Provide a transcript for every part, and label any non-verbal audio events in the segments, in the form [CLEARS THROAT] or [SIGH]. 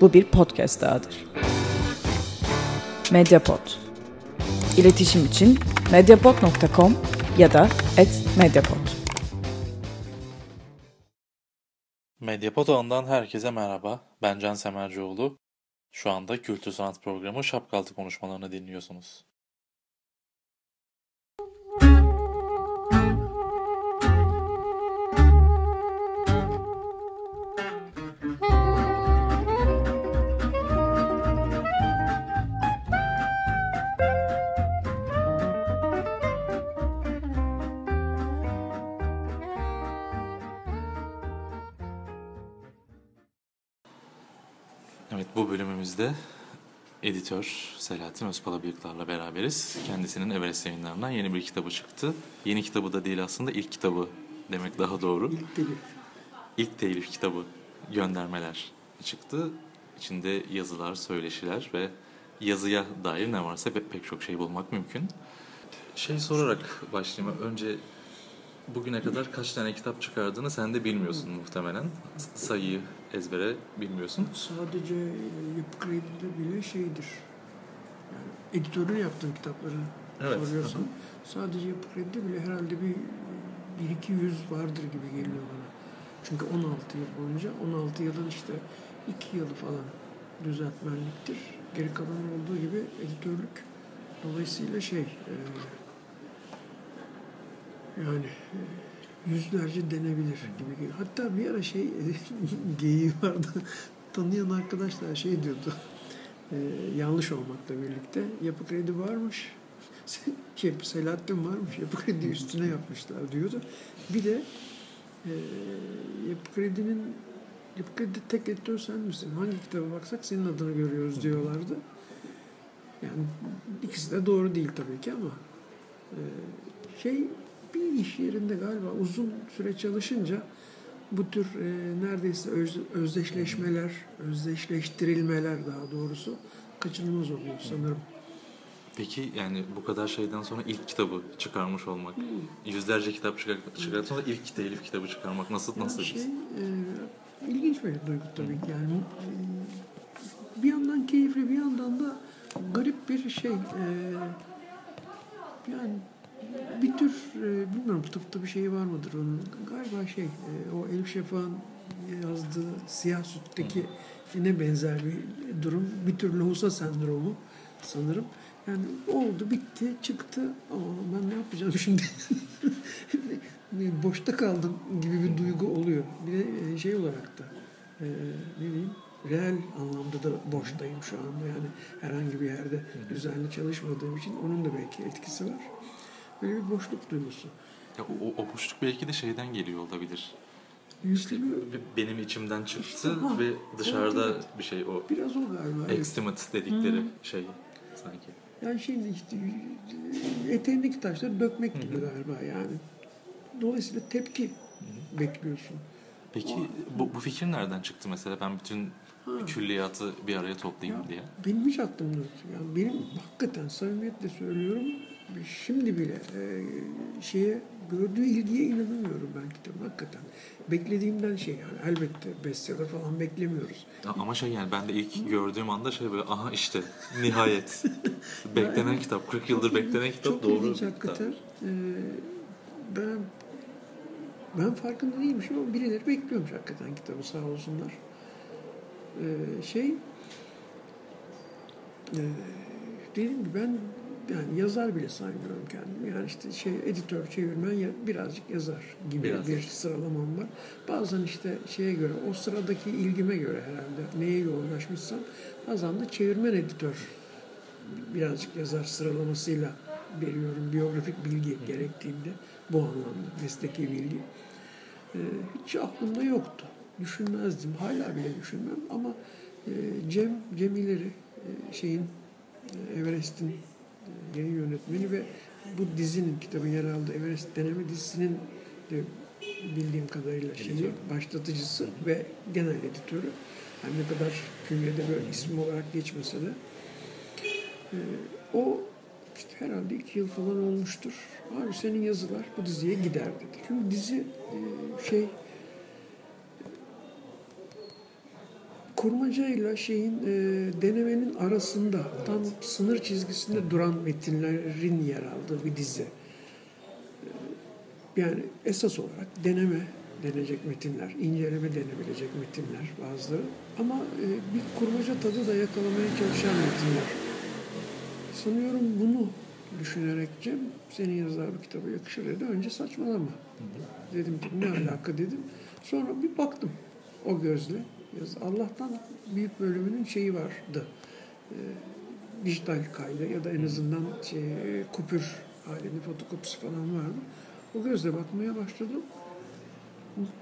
Bu bir podcast dahadır. Mediapod. İletişim için mediapod.com ya da @mediapod. Medyapod ağından herkese merhaba. Ben Can Semercioğlu. Şu anda Kültür Sanat Programı Şapkaltı konuşmalarını dinliyorsunuz. Bu bölümümüzde editör Selahattin Özpalabıyıklar'la beraberiz. Kendisinin Everest yayınlarından yeni bir kitabı çıktı. Yeni kitabı da değil aslında ilk kitabı demek daha doğru. İlk telif. İlk telif kitabı göndermeler çıktı. İçinde yazılar, söyleşiler ve yazıya dair ne varsa pe- pek çok şey bulmak mümkün. Şey sorarak başlayayım. Önce bugüne kadar kaç tane kitap çıkardığını sen de bilmiyorsun muhtemelen. Sayıyı ezbere bilmiyorsun. Sadece e, Yapı Kredi'de bile şeydir. Yani editörün yaptığım kitapları Evet. soruyorsan sadece Yapı Kredi'de bile herhalde bir, bir iki yüz vardır gibi geliyor bana. Çünkü 16 yıl boyunca 16 yılın işte 2 yılı falan düzeltmenliktir. Geri kalan olduğu gibi editörlük. Dolayısıyla şey e, yani e, yüzlerce denebilir gibi geliyor. Hatta bir ara şey [LAUGHS] geyiği vardı. Tanıyan arkadaşlar şey diyordu. e, yanlış olmakla birlikte yapı kredi varmış. [LAUGHS] Şey, Selahattin varmış. Yapı kredi üstüne yapmışlar diyordu. Bir de e, yapı kredinin yapı kredi tek editör sen misin? Hangi kitaba baksak senin adını görüyoruz diyorlardı. Yani ikisi de doğru değil tabii ki ama e, şey bir iş yerinde galiba uzun süre çalışınca bu tür e, neredeyse öz, özdeşleşmeler, özdeşleştirilmeler daha doğrusu kaçınılmaz oluyor sanırım. Peki yani bu kadar şeyden sonra ilk kitabı çıkarmış olmak, yüzlerce kitap çıkar, çıkardıktan sonra ilk telif kitabı çıkarmak nasıl nasıl? şey, e, ilginç bir duygu tabii ki yani. E, bir yandan keyifli bir yandan da garip bir şey. E, yani bir tür e, bilmiyorum tıpta bir şeyi var mıdır onun. Galiba şey e, o Elif Şafak'ın yazdığı Siyah Süt'teki ne benzer bir durum. Bir tür lohusa sendromu sanırım. Yani oldu, bitti, çıktı. Ama ben ne yapacağım [LAUGHS] şimdi? Boşta kaldım gibi bir duygu oluyor. Bir de e, şey olarak da e, ne diyeyim reel anlamda da boştayım şu anda. Yani herhangi bir yerde düzenli çalışmadığım için onun da belki etkisi var. Böyle bir boşluk duygusu. Ya o, o boşluk belki de şeyden geliyor olabilir. Yükleniyor. Benim içimden çıktı İşte, ha, ve dışarıda evet, bir şey o Biraz o galiba. evet. extimate dedikleri şey sanki. Yani şimdi işte eteğindeki taşları dökmek gibi galiba yani. Dolayısıyla tepki bekliyorsun. Peki bu, bu fikir nereden çıktı mesela? Ben bütün külliyatı bir araya toplayayım Ya, diye. Benim hiç aklımda yok. Yani benim hakikaten samimiyetle söylüyorum. Şimdi bile e, şeye gördüğü ilgiye inanamıyorum ben kitabın hakikaten. Beklediğimden şey yani elbette bestseller falan beklemiyoruz. Ya Ama şey yani ben de ilk gördüğüm anda şey böyle aha işte nihayet [LAUGHS] beklenen kitap 40 yıldır beklenen kitap Çok doğru. ilginç hakikaten. Ee, ben ben farkında değilmişim ama birileri bekliyormuş hakikaten kitabı sağ olsunlar. Ee, şey e, dediğim gibi ben yani yazar bile saymıyorum kendimi. Yani işte şey editör, çevirmen ya, birazcık yazar gibi Biraz. bir sıralamam var. Bazen işte şeye göre, o sıradaki ilgime göre herhalde neye yoğunlaşmışsam bazen de çevirmen editör birazcık yazar sıralamasıyla veriyorum biyografik bilgi gerektiğinde bu anlamda mesleki bilgi. Ee, hiç aklımda yoktu. Düşünmezdim. Hala bile düşünmem ama e, Cem Cemileri e, şeyin e, Everest'in yayın yönetmeni ve bu dizinin kitabın yer aldığı Everest deneme dizisinin de bildiğim kadarıyla şeyi başlatıcısı ve genel editörü. Her ne kadar künyede böyle isim olarak geçmese de ee, o işte herhalde iki yıl falan olmuştur. Abi senin yazılar bu diziye gider dedi. Çünkü dizi e, şey kurmacayla şeyin e, denemenin arasında tam sınır çizgisinde duran metinlerin yer aldığı bir dizi. E, yani esas olarak deneme denecek metinler, inceleme denebilecek metinler bazıları. Ama e, bir kurmaca tadı da yakalamaya çalışan metinler. Sanıyorum bunu düşünerek Cem senin yazar bir kitaba yakışır dedi. Önce saçmalama. Dedim ki ne alaka dedim. Sonra bir baktım o gözle. Allah'tan büyük bölümünün şeyi vardı. E, dijital kaydı ya da en azından şey, e, kupür halinde fotokopisi falan vardı. O gözle bakmaya başladım.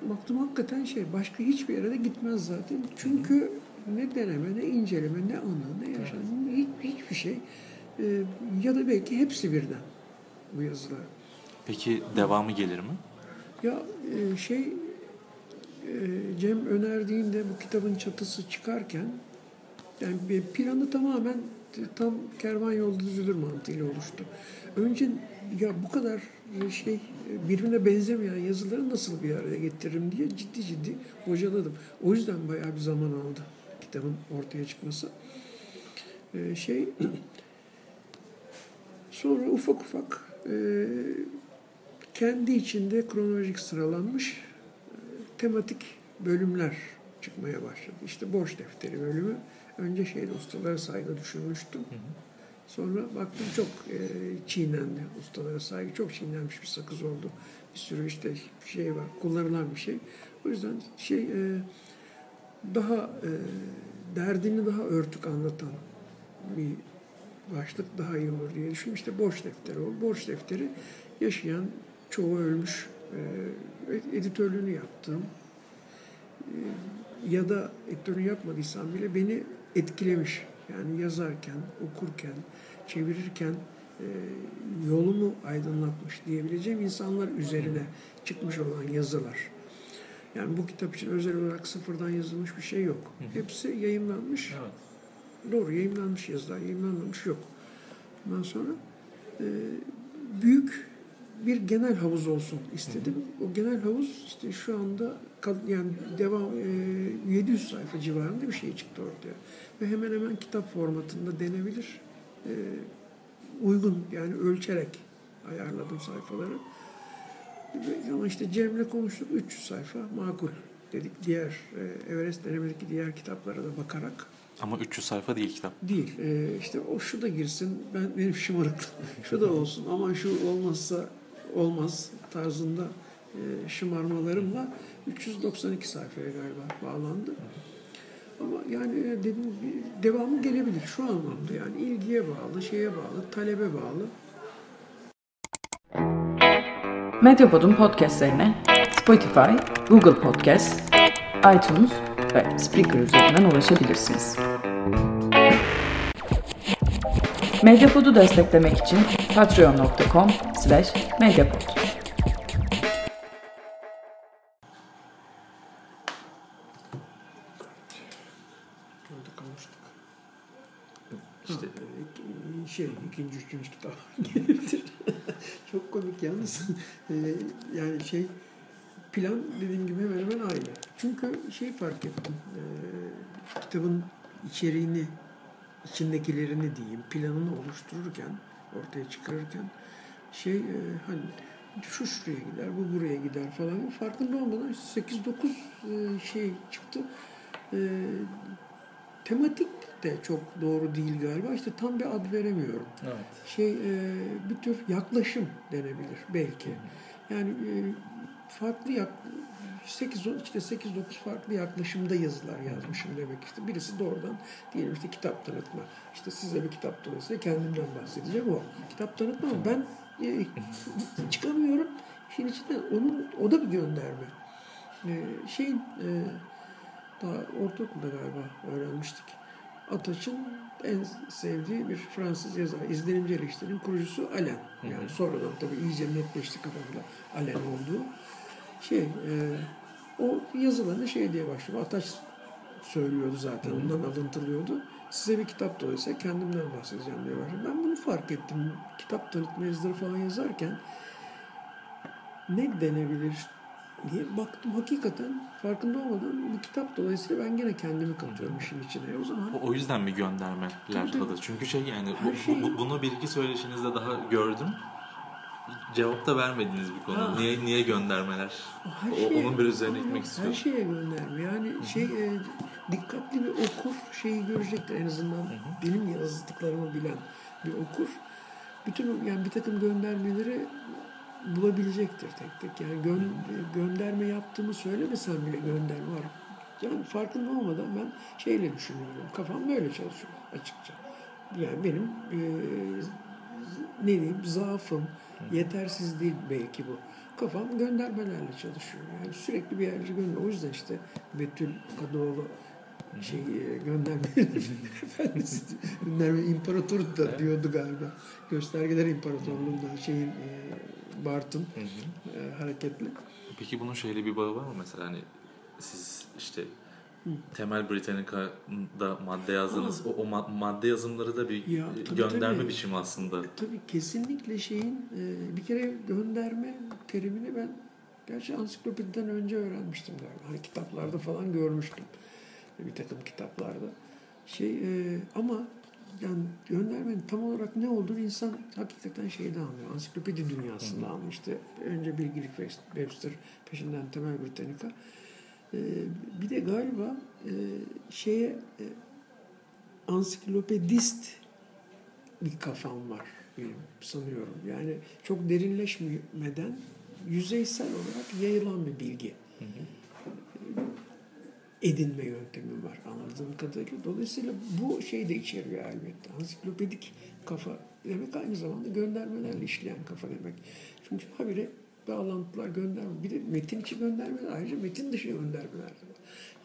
Baktım hakikaten şey başka hiçbir yere de gitmez zaten. Çünkü ne deneme, ne inceleme, ne anı, ne yaşam, hiç, hiçbir şey. E, ya da belki hepsi birden bu yazılar. Peki devamı gelir mi? Ya e, şey Cem önerdiğinde bu kitabın çatısı çıkarken yani planı tamamen tam kervan yolda düzülür mantığıyla oluştu. Önce ya bu kadar şey birbirine benzemeyen yazıları nasıl bir araya getiririm diye ciddi ciddi bocaladım. O yüzden bayağı bir zaman aldı kitabın ortaya çıkması. E, şey [CLEARS THROAT] sonra ufak ufak e, kendi içinde kronolojik sıralanmış tematik bölümler çıkmaya başladı. İşte borç defteri bölümü. Önce şeyde ustalara saygı düşünmüştüm. Sonra baktım çok e, çiğnendi ustalara saygı. Çok çiğnenmiş bir sakız oldu. Bir sürü işte şey var, kullanılan bir şey. O yüzden şey e, daha e, derdini daha örtük anlatan bir başlık daha iyi olur diye düşündüm. İşte borç defteri oldu. Borç defteri yaşayan, çoğu ölmüş, e, editörlüğünü yaptığım e, ya da editörlüğünü yapmadıysam bile beni etkilemiş. Yani yazarken, okurken, çevirirken e, yolumu aydınlatmış diyebileceğim insanlar üzerine çıkmış olan yazılar. Yani bu kitap için özel olarak sıfırdan yazılmış bir şey yok. Hepsi yayınlanmış. Doğru yayınlanmış yazılar, yayınlanmamış yok. Ondan sonra e, büyük bir genel havuz olsun istedim. O genel havuz işte şu anda yani devam e, 700 sayfa civarında bir şey çıktı ortaya. Ve hemen hemen kitap formatında denebilir. E, uygun yani ölçerek ayarladım sayfaları. Ama işte Cem'le konuştuk 300 sayfa makul dedik. Diğer e, Everest denemedeki diğer kitaplara da bakarak. Ama 300 sayfa değil kitap. Değil. Ee, işte o şu da girsin. Ben benim şımarıklığım. [LAUGHS] şu da olsun. Ama şu olmazsa olmaz tarzında e, şımarmalarımla 392 sayfaya galiba bağlandı. Ama yani e, dedim devamı gelebilir şu anlamda yani ilgiye bağlı, şeye bağlı, talebe bağlı. Medyapod'un podcastlerine Spotify, Google Podcast, iTunes ve Spreaker üzerinden ulaşabilirsiniz. Medyapod'u desteklemek için patreon.com slash medyapod. İşte Ee, şey ikinci üçüncü kitap. [LAUGHS] Çok komik yalnız. Ee, yani şey plan dediğim gibi hemen hemen aynı. Çünkü şey fark ettim. Ee, kitabın içeriğini, içindekilerini diyeyim, planını oluştururken, ortaya çıkarırken şey e, hani şu şuraya gider, bu buraya gider falan farkında olmadan 8-9 e, şey çıktı. E, tematik de çok doğru değil galiba. İşte tam bir ad veremiyorum. evet. Şey e, bir tür yaklaşım denebilir belki. Yani e, farklı yak 8 işte 8 9 farklı yaklaşımda yazılar yazmışım demek işte. Birisi doğrudan diyelim işte kitap tanıtma. İşte size bir kitap tanıtsa kendimden bahsedeceğim o. Kitap tanıtma ama ben e, [LAUGHS] çıkamıyorum. İşin içinden onun o da bir gönderme. E, şeyin e, daha ortaokulda galiba öğrenmiştik. Ataç'ın en sevdiği bir Fransız yazar. İzlenimci eleştirinin kurucusu Alain. Yani sonradan tabii iyice netleşti kafamda Alain olduğu. Şey, e, o yazılarına şey diye başlıyor. Ataç söylüyordu zaten. Ondan alıntılıyordu. Size bir kitap dolayısıyla kendimden bahsedeceğim diye başladı. Ben bunu fark ettim. Kitap tanıtma yazıları falan yazarken ne denebilir diye baktım hakikaten farkında olmadan bu kitap dolayısıyla ben gene kendimi katıyorum işin içine. O zaman O, o yüzden mi göndermeler Tabii. adı? Çünkü şey yani bu- şey- bu- bunu bir iki söyleşinizde daha gördüm. Cevap da vermediğiniz bir konu. Ha. Niye niye göndermeler? her O- şeye- onun bir üzerine gitmek istiyorum. Her şeye gönderme. Yani şey e, dikkatli bir okur şeyi görecektir en azından benim yazdıklarımı bilen bir okur. Bütün yani bir takım göndermeleri bulabilecektir tek tek. Yani gön- gönderme yaptığımı söylemesem bile gönderme var. Yani farkında olmadan ben şeyle düşünüyorum. Kafam böyle çalışıyor açıkça. Yani benim e, ne diyeyim zaafım, yetersizliğim belki bu. Kafam göndermelerle çalışıyor. Yani sürekli bir yerlere gönder. O yüzden işte Betül Kadıoğlu şey e, [LAUGHS] gönderme efendisi gönderme imparatoru da diyordu galiba. Göstergeler İmparatorluğu'nda şeyin e, Bart'ın e, hareketli. Peki bunun şeyle bir bağı var mı mesela hani siz işte Temel Britannica'da madde yazdınız. O, o ma- madde yazımları da bir Ya, e, tabii, gönderme tabii. biçimi aslında. Tabii kesinlikle şeyin e, bir kere gönderme terimini ben gerçi ansiklopediden önce öğrenmiştim galiba. Hani kitaplarda falan görmüştüm. Bir takım kitaplarda. Şey e, ama yani göndermenin tam olarak ne olduğunu insan hakikaten şeyde anlıyor. Ansiklopedi dünyasında anlıyor. İşte önce bilgilik Webster, peşinden Temel Britannica. E, bir de galiba e, şeye e, ansiklopedist bir kafam var benim sanıyorum. Yani çok derinleşmeden yüzeysel olarak yayılan bir bilgi edinme yöntemi var anladığım kadarıyla. Dolayısıyla bu şey de içeriyor elbette. Ansiklopedik kafa demek aynı zamanda göndermelerle işleyen kafa demek. Çünkü habire bağlantılar gönderme. Bir de metin içi göndermeler ayrıca metin dışı göndermeler.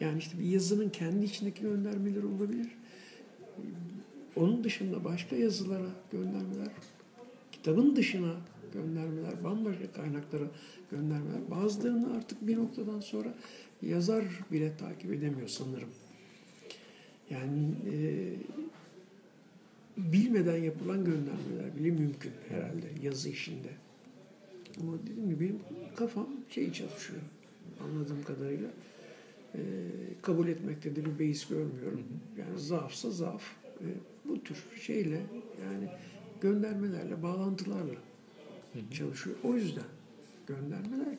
Yani işte bir yazının kendi içindeki göndermeleri olabilir. Onun dışında başka yazılara göndermeler, kitabın dışına göndermeler, bambaşka kaynaklara göndermeler. Bazılarını artık bir noktadan sonra yazar bile takip edemiyor sanırım. Yani e, bilmeden yapılan göndermeler bile mümkün herhalde yazı işinde. Ama dediğim gibi benim kafam şey çalışıyor anladığım kadarıyla. E, kabul etmekte de bir beis görmüyorum. Yani zaafsa zaaf. E, bu tür şeyle yani göndermelerle, bağlantılarla çalışıyor. O yüzden göndermeler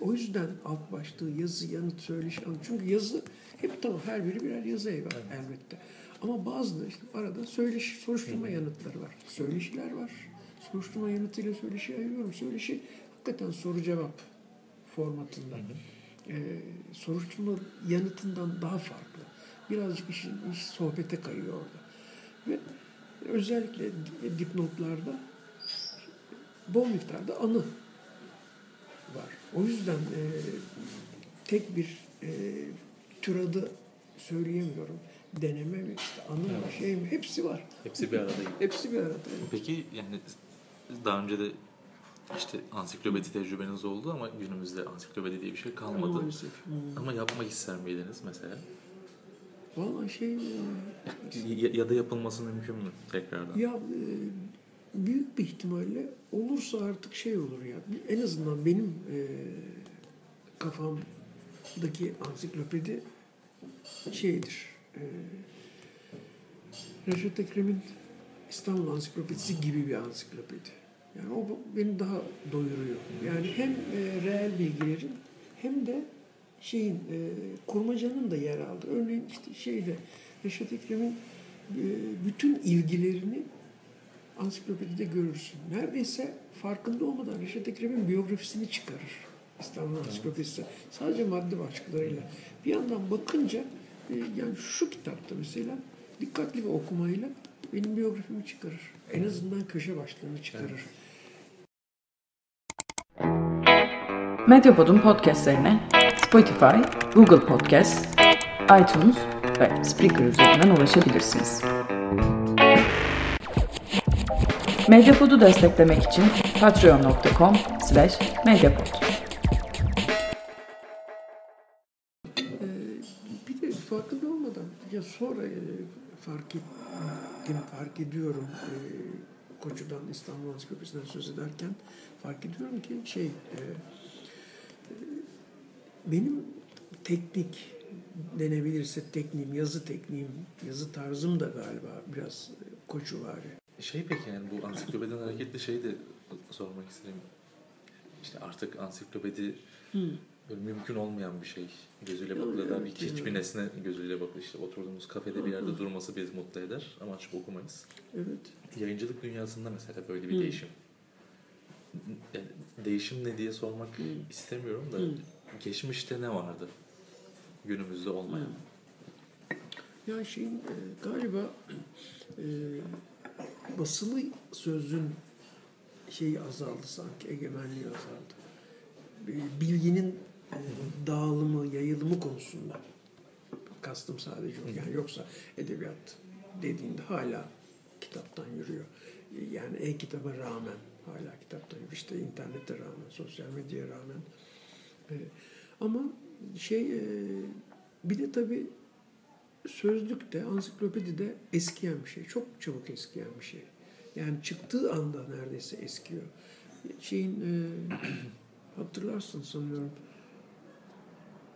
o yüzden alt başlığı yazı, yanıt, söyleşi. Çünkü yazı hep tamam her biri birer yazı evi elbette. Ama bazı işte arada söyleşi, soruşturma yanıtları var. Söyleşiler var. Soruşturma yanıtıyla söyleşi ayırıyorum. Söyleşi hakikaten soru cevap formatında. Ee, soruşturma yanıtından daha farklı. Birazcık işin iş sohbete kayıyor orada. Ve özellikle dipnotlarda bol miktarda anı var. O yüzden e, tek bir e, tür adı söyleyemiyorum. Deneme mi, işte anı mı, şey mi hepsi var. Hepsi bir arada. Hepsi bir arada. Peki yani daha önce de işte ansiklopedi tecrübeniz oldu ama günümüzde ansiklopedi diye bir şey kalmadı. Maalesef. Hmm. Ama yapmak ister miydiniz mesela? Vallahi şey e, Ya, ya da yapılması mümkün mü tekrardan? ya e, büyük bir ihtimalle olursa artık şey olur ya. En azından benim e, kafamdaki ansiklopedi şeydir. E, Reşat Ekrem'in İstanbul Ansiklopedisi gibi bir ansiklopedi. Yani o beni daha doyuruyor. Yani hem e, reel bilgilerin hem de şeyin e, kurmacanın da yer aldı. Örneğin işte şeyde Reşat Ekrem'in e, bütün ilgilerini ansiklopedide görürsün. Neredeyse farkında olmadan Reşat Ekrem'in biyografisini çıkarır. İstanbul Ansiklopedisi. Sadece madde başlıklarıyla. Bir yandan bakınca e, yani şu kitapta mesela dikkatli bir okumayla benim biyografimi çıkarır. En azından köşe başlığını çıkarır. Medyapod'un podcastlerine Spotify, Google Podcast, iTunes ve Spreaker üzerinden ulaşabilirsiniz. Medyapod'u desteklemek için patreon.com slash medyapod. Ee, bir de farkında olmadan ya sonra e, fark ettim, fark ediyorum e, Koçu'dan İstanbul Ansiklopedisi'nden söz ederken fark ediyorum ki şey e, e, benim teknik denebilirse tekniğim, yazı tekniğim, yazı tarzım da galiba biraz koçu var. Şey peki yani bu ansiklopediden hareketle şey de sormak istedim. İşte artık ansiklopedi böyle mümkün olmayan bir şey. Gözüyle bir evet, hiçbir nesne gözüyle bakılır. İşte oturduğumuz kafede bir yerde durması bizi mutlu eder ama açıp okumayız. Evet. Yayıncılık dünyasında mesela böyle bir değişim. Yani değişim ne diye sormak istemiyorum da geçmişte ne vardı? Günümüzde olmayan. Ya şeyin e, galiba e, basılı sözün şeyi azaldı sanki, egemenliği azaldı. Bilginin dağılımı, yayılımı konusunda kastım sadece o. Yani yoksa edebiyat dediğinde hala kitaptan yürüyor. Yani e-kitaba rağmen hala kitaptan yürüyor. İşte internete rağmen, sosyal medyaya rağmen. E, Ama şey e, bir de tabii sözlükte, ansiklopedide eskiyen bir şey. Çok çabuk eskiyen bir şey. Yani çıktığı anda neredeyse eskiyor. Şeyin e, [CLEARS THROAT] hatırlarsın sanıyorum.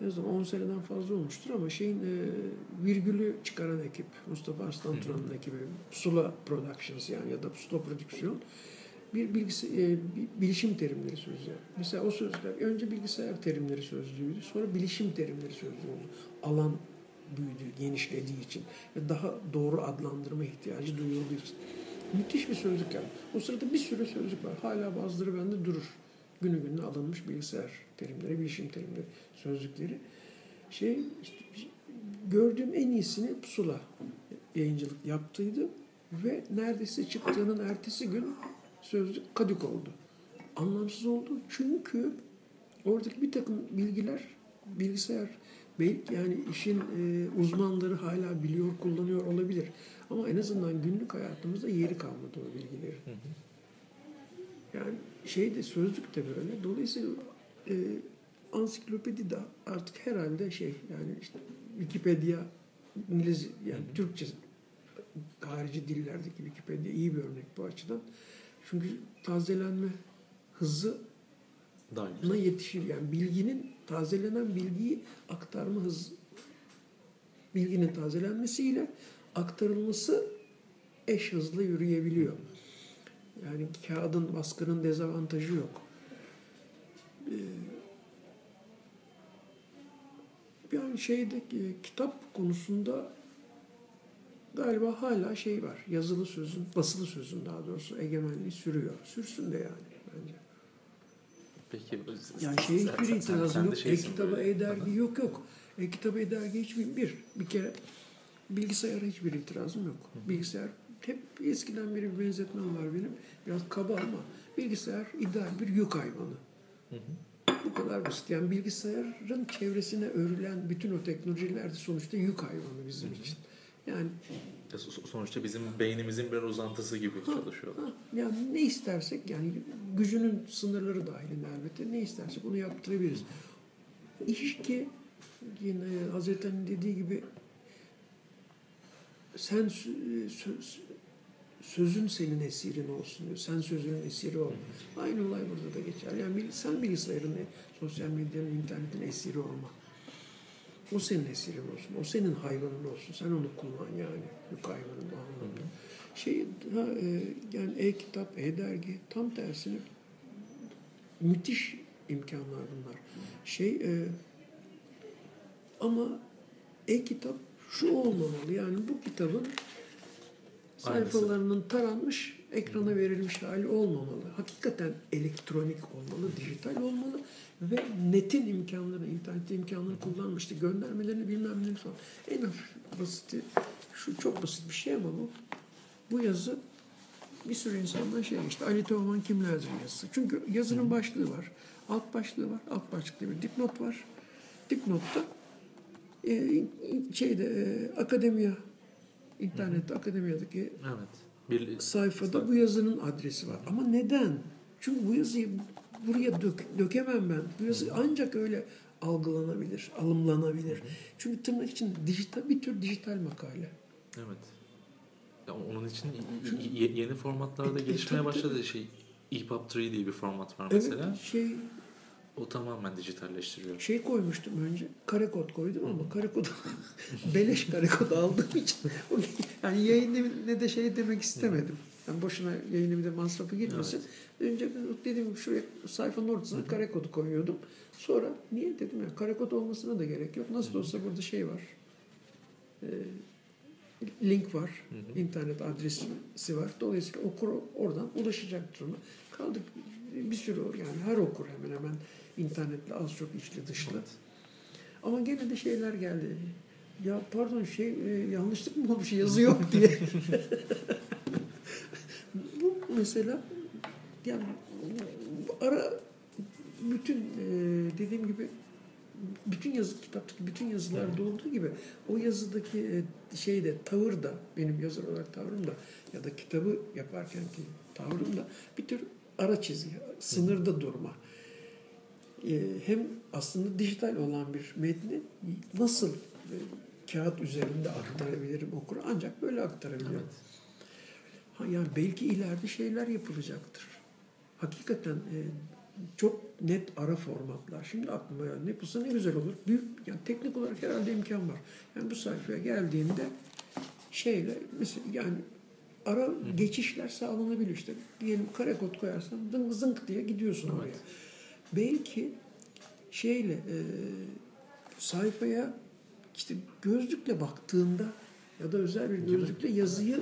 Ne zaman 10 seneden fazla olmuştur ama şeyin e, virgülü çıkaran ekip Mustafa Arslan Turan'ın ekibi Pusula Productions yani ya da Pusula Prodüksiyon bir bilgisi, e, bir bilişim terimleri sözlüğü. Mesela o sözler önce bilgisayar terimleri sözlüğüydü. Sonra bilişim terimleri sözlüğü oldu. Alan büyüdü, genişlediği için ve daha doğru adlandırma ihtiyacı duyulduğu için. Müthiş bir sözlük yani. O sırada bir sürü sözlük var. Hala bazıları bende durur. Günü gününe alınmış bilgisayar terimleri, bilişim terimleri, sözlükleri. Şey, işte, gördüğüm en iyisini Pusula yayıncılık yaptıydı ve neredeyse çıktığının ertesi gün sözlük kadük oldu. Anlamsız oldu çünkü oradaki bir takım bilgiler bilgisayar belki yani işin e, uzmanları hala biliyor, kullanıyor olabilir. Ama en azından günlük hayatımızda yeri kalmadı o bilgilerin. Yani şey de sözlük de böyle. Dolayısıyla e, ansiklopedi de artık herhalde şey yani işte Wikipedia İngiliz yani Türkçe harici dillerdeki Wikipedia iyi bir örnek bu açıdan. Çünkü tazelenme hızı güzel. yetişir. Yani bilginin tazelenen bilgiyi aktarma hızı bilginin tazelenmesiyle aktarılması eş hızlı yürüyebiliyor. Yani kağıdın baskının dezavantajı yok. Ee, yani şeyde e, kitap konusunda galiba hala şey var. Yazılı sözün, basılı sözün daha doğrusu egemenliği sürüyor. Sürsün de yani bence. Peki Yani şeye hiçbir sen- itirazım sen yok. E-kitaba, e-dergi yok yok. E-kitaba, e-dergi hiçbir bir. Bir kere bilgisayara hiçbir itirazım yok. Bilgisayar hep eskiden beri bir benzetmem var benim. Biraz kaba ama bilgisayar ideal bir yük hayvanı. Bu kadar basit. Yani bilgisayarın çevresine örülen bütün o teknolojiler de sonuçta yük hayvanı bizim için. Yani Ya so- Sonuçta bizim beynimizin bir uzantısı gibi çalışıyor. Ha, yani ne istersek yani gücünün sınırları dahilinde elbette ne istersek onu yaptırabiliriz. İş ki yine Hazreti Ali'nin dediği gibi sen sö- sö- sözün senin esirin olsun diyor. Sen sözünün esiri olma. Aynı olay burada da geçer. Yani sen bilgisayarın, sosyal medyanın, internetin esiri olma. O senin esirin olsun. O senin hayvanın olsun. Sen onu kullan yani. Yük hayvanın o anlamda. Şey, ha, e, yani e-kitap, e-dergi tam tersine müthiş imkanlar bunlar. Şey e, ama e-kitap şu olmamalı. Yani bu kitabın sayfalarının taranmış, ekrana verilmiş hali olmamalı. Hakikaten elektronik olmalı, dijital olmalı ve netin imkanlarını, internet imkanlarını kullanmış. İşte göndermelerini bilmem ne falan. En hafif basiti, şu çok basit bir şey ama bu. Bu yazı bir sürü insandan şey işte Ali Teoman kimlerdir yazısı. Çünkü yazının başlığı var, alt başlığı var, alt başlıkta bir dipnot var. Dipnotta e, şeyde e, akademiya internette akademiyadaki Evet. Bir, sayfada bu yazının adresi var. Ama neden? Çünkü bu yazıyı buraya dök, dökemem ben. Bu yazı ancak öyle algılanabilir, alımlanabilir. Çünkü tırnak için dijital bir tür dijital makale. Evet. Ya onun için y- yeni formatlarda E, e, gelişmeye tabii, başladı şey EPUB 3 diye bir format var Evet, mesela. şey O tamamen dijitalleştiriyor. Şey koymuştum önce, kare kod koydum ama kare kod [LAUGHS] beleş kare kod aldığım için yani yayın ne de şey demek istemedim. Yani boşuna yayın de masrafı girmesin. Önce dediğim gibi şuraya sayfanın ortasına kare kodu koyuyordum. Sonra niye dedim ya kare kod olmasına da gerek yok. Nasıl olsa burada şey var. Ee, link var. internet adresi var. Dolayısıyla okur oradan ulaşacaktır ona. Kaldık bir sürü yani her okur hemen hemen internetle az çok içli dışlı. Ama gene de şeyler geldi. Ya pardon şey e, yanlışlık mı olmuş yazı yok diye. [LAUGHS] Bu mesela yani ara bütün e, dediğim gibi bütün yazı kitaptaki bütün yazılarda olduğu gibi o yazıdaki e, şey de tavır da benim yazar olarak tavrım da ya da kitabı yaparken ki tavrım da bir tür ara çizgi, sınırda durma. E, hem aslında dijital olan bir metni nasıl e, kağıt üzerinde aktarabilirim okura ancak böyle aktarabilirim. Evet. Yani belki ileride şeyler yapılacaktır. Hakikaten e, çok net ara formatlar. Şimdi aklıma yani ne yapılsa ne güzel olur. Büyük, yani teknik olarak herhalde imkan var. Yani bu sayfaya geldiğinde şeyle mesela yani ara geçişler sağlanabilir işte. Diyelim kare kod koyarsan zınk zınk diye gidiyorsun oraya. Belki şeyle e, sayfaya işte gözlükle baktığında ya da özel bir gözlükle yazıyı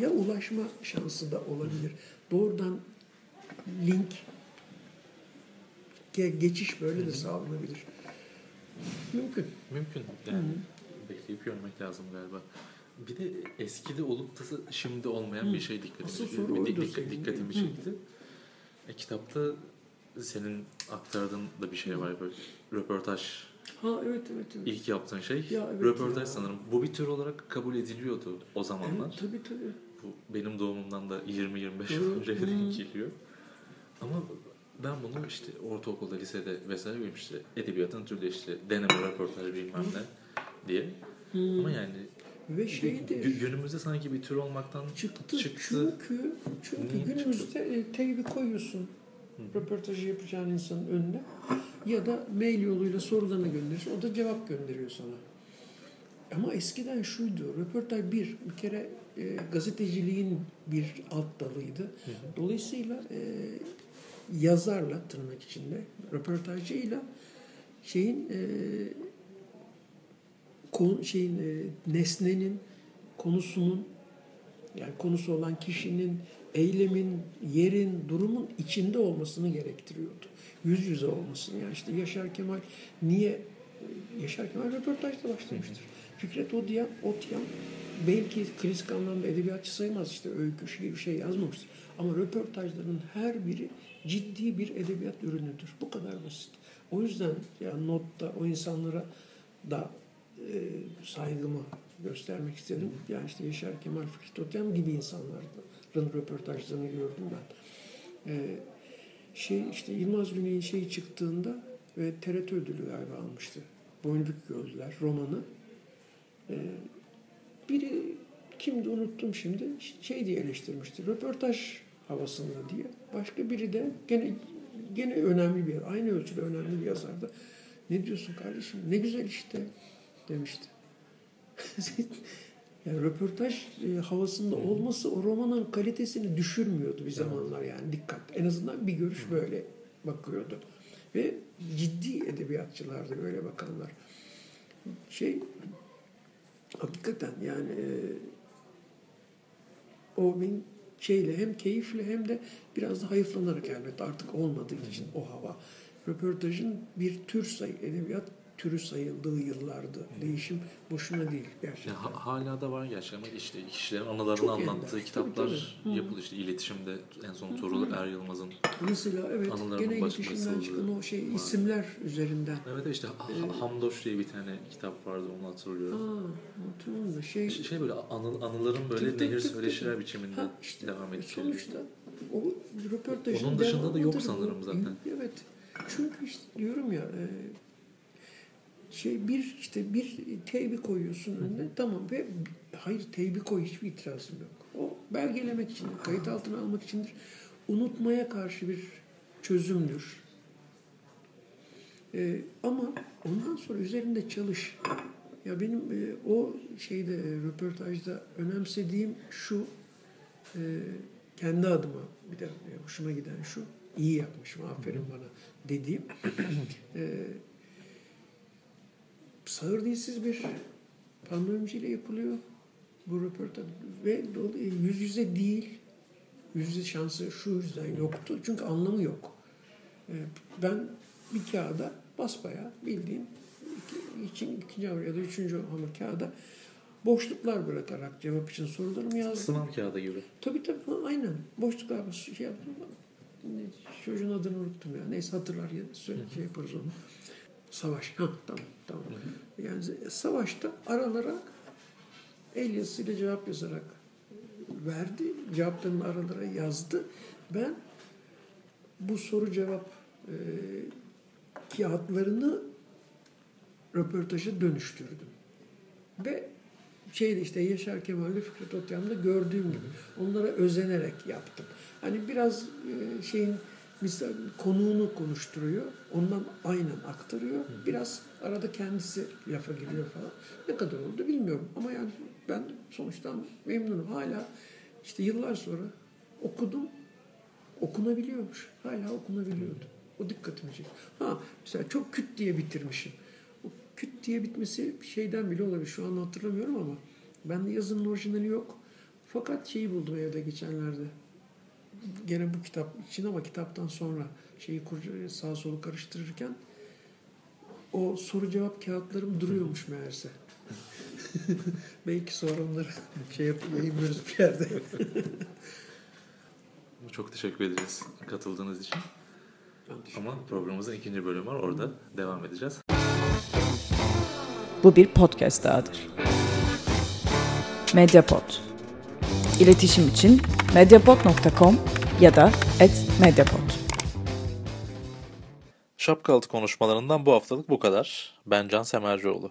ya ulaşma şansı da olabilir. Doğrudan link ge- geçiş böyle de sağlanabilir. Mümkün. Mümkün. Yani bekleyip görmek lazım galiba. Bir de eskide olup da şimdi olmayan bir şey dikkatimi, Asıl bir soru oydu dik- dikkatimi Hı. çekti. E, kitapta senin aktardığın da bir şey var böyle röportaj Ha evet evet. evet. ilk yaptığın şey Ya evet röportaj ya. sanırım. Bu bir tür olarak kabul ediliyordu o zamanlar. Evet, tabii tabii. Bu benim doğumumdan da 20-25 Hı, yıl önce denk geliyor. Ama ben bunu işte ortaokulda, lisede vesaire görmüştüm işte edebiyatın türlü işte deneme, röportaj bilmem ne diye. Ama yani Ve şey de gü- günümüzde sanki bir tür olmaktan çıktı. çıktı. Çünkü çünkü Niye günümüzde e, teybi koyuyorsun röportajı yapacağın insanın önüne ya da mail yoluyla sorularını gönderirsin. O da cevap gönderiyor sana. Ama eskiden şuydu. Röportaj bir, bir kere e, gazeteciliğin bir alt dalıydı. Dolayısıyla e, yazarla tırnak içinde röportajcıyla şeyin e, konu, şeyin e, nesnenin konusunun yani konusu olan kişinin eylemin, yerin, durumun içinde olmasını gerektiriyordu. Yüz yüze olmasını. Yani işte Yaşar Kemal niye Yaşar Kemal röportajla başlamıştır. Fikret Otiyan, Otiyan belki klasik anlamda edebiyatçı sayılmaz işte öykü, şiir bir şey yazmamıştır. Ama röportajların her biri ciddi bir edebiyat ürünüdür. Bu kadar basit. O yüzden yani notta o insanlara da e, saygımı göstermek istedim. Yani işte Yaşar Kemal Fikret Otyam gibi insanların röportajlarını gördüm ben. E, şey işte Yılmaz Güney'in şeyi çıktığında ve TRT ödülü galiba almıştı. Boynu bükük öldüler romanı. E, biri kimdi unuttum şimdi şey diye eleştirmişti. Röportaj havasında diye. Başka biri de gene gene önemli bir aynı ölçüde önemli bir yazardı. Ne diyorsun kardeşim? Ne güzel işte demişti. [LAUGHS] yani röportaj e, havasında olması o romanın kalitesini düşürmüyordu bir zamanlar yani dikkat. En azından bir görüş böyle bakıyordu. Ve ciddi edebiyatçılardı böyle bakanlar. Şey hakikaten yani e, o benim şeyle hem keyifle hem de biraz da hayıflanarak elbette artık olmadığı için o hava. Röportajın bir tür sayı, edebiyat türü sayıldığı yıllardı. Değişim boşuna değil gerçekten. Ya ha- hala da var gerçi ama işte kişilerin anılarını Çok anlattığı ender. kitaplar Tabii, tabii. Yapıldı. işte iletişimde en son Tuğrul Er Yılmaz'ın Mesela evet gene iletişimden çıkan o şey var. isimler üzerinden. Evet işte Ha- Hamdoş diye bir tane kitap vardı onu hatırlıyorum. Aa, hatırlıyorum şey, Şey, şey böyle anı, anıların böyle Tık nehir söyleşiler biçiminde Ha, işte devam edip geliyor. sonuçta o röportajın Onun dışında da yok sanırım zaten. Evet. Çünkü işte diyorum ya e, şey bir işte bir teybi koyuyorsun önüne tamam ve hayır teybi koy hiçbir itirazım yok. O belgelemek için, kayıt altına almak içindir. Unutmaya karşı bir çözümdür. E, ama ondan sonra üzerinde çalış. Ya benim e, o şeyde e, röportajda önemsediğim şu e, kendi adıma bir de e, hoşuma giden şu iyi yapmışım aferin bana dediğim [CLEARS THROAT] e, sağır dilsiz bir pandomimciyle yapılıyor bu röportaj ve e, yüz yüze değil yüz yüze şansı şu yüzden yoktu çünkü anlamı yok. E, ben bir kağıda basbayağı bildiğin iki, için, ikinci hamur ya da üçüncü hamur kağıda boşluklar bırakarak cevap için sorularımı yazdım. Sınav kağıdı gibi. Tabii tabii aynen. Boşluklar şey yaptım. Çocuğun adını unuttum ya. Neyse hatırlar ya söyle, şey yaparız onu. Savaş. Ha tamam tamam. Yani savaşta aralara el yazısıyla cevap yazarak verdi. Cevaplarını aralara yazdı. Ben bu soru cevap e, kağıtlarını röportaja dönüştürdüm. Ve şeyde işte Yaşar Kemal'le Fikret Otyam'da gördüğüm gibi onlara özenerek yaptım. Hani biraz e, şeyin misal konuğunu konuşturuyor. Ondan aynen aktarıyor. Biraz arada kendisi lafa giriyor falan. Ne kadar oldu bilmiyorum. Ama yani ben sonuçtan memnunum. Hala işte yıllar sonra okudum. Okunabiliyormuş. Hala okunabiliyordu. O dikkatimi çekti. Ha mesela çok küt diye bitirmişim. O küt diye bitmesi şeyden bile olabilir. Şu an hatırlamıyorum ama bende yazının orijinali yok. Fakat şeyi buldum evde geçenlerde. Gene bu kitap için ama kitaptan sonra şeyi sağa solu karıştırırken o soru cevap kağıtlarım duruyormuş meğerse. [LAUGHS] Belki sonra onları şey yapıp yayınlıyoruz bir yerde. [LAUGHS] Çok teşekkür ederiz katıldığınız için. Ama programımızın ikinci bölümü var. Orada devam edeceğiz. Bu bir podcast dahadır. Mediapod. İletişim için mediapod.com ya da @mediapod. Şapkalı konuşmalarından bu haftalık bu kadar. Ben Can Semercioğlu.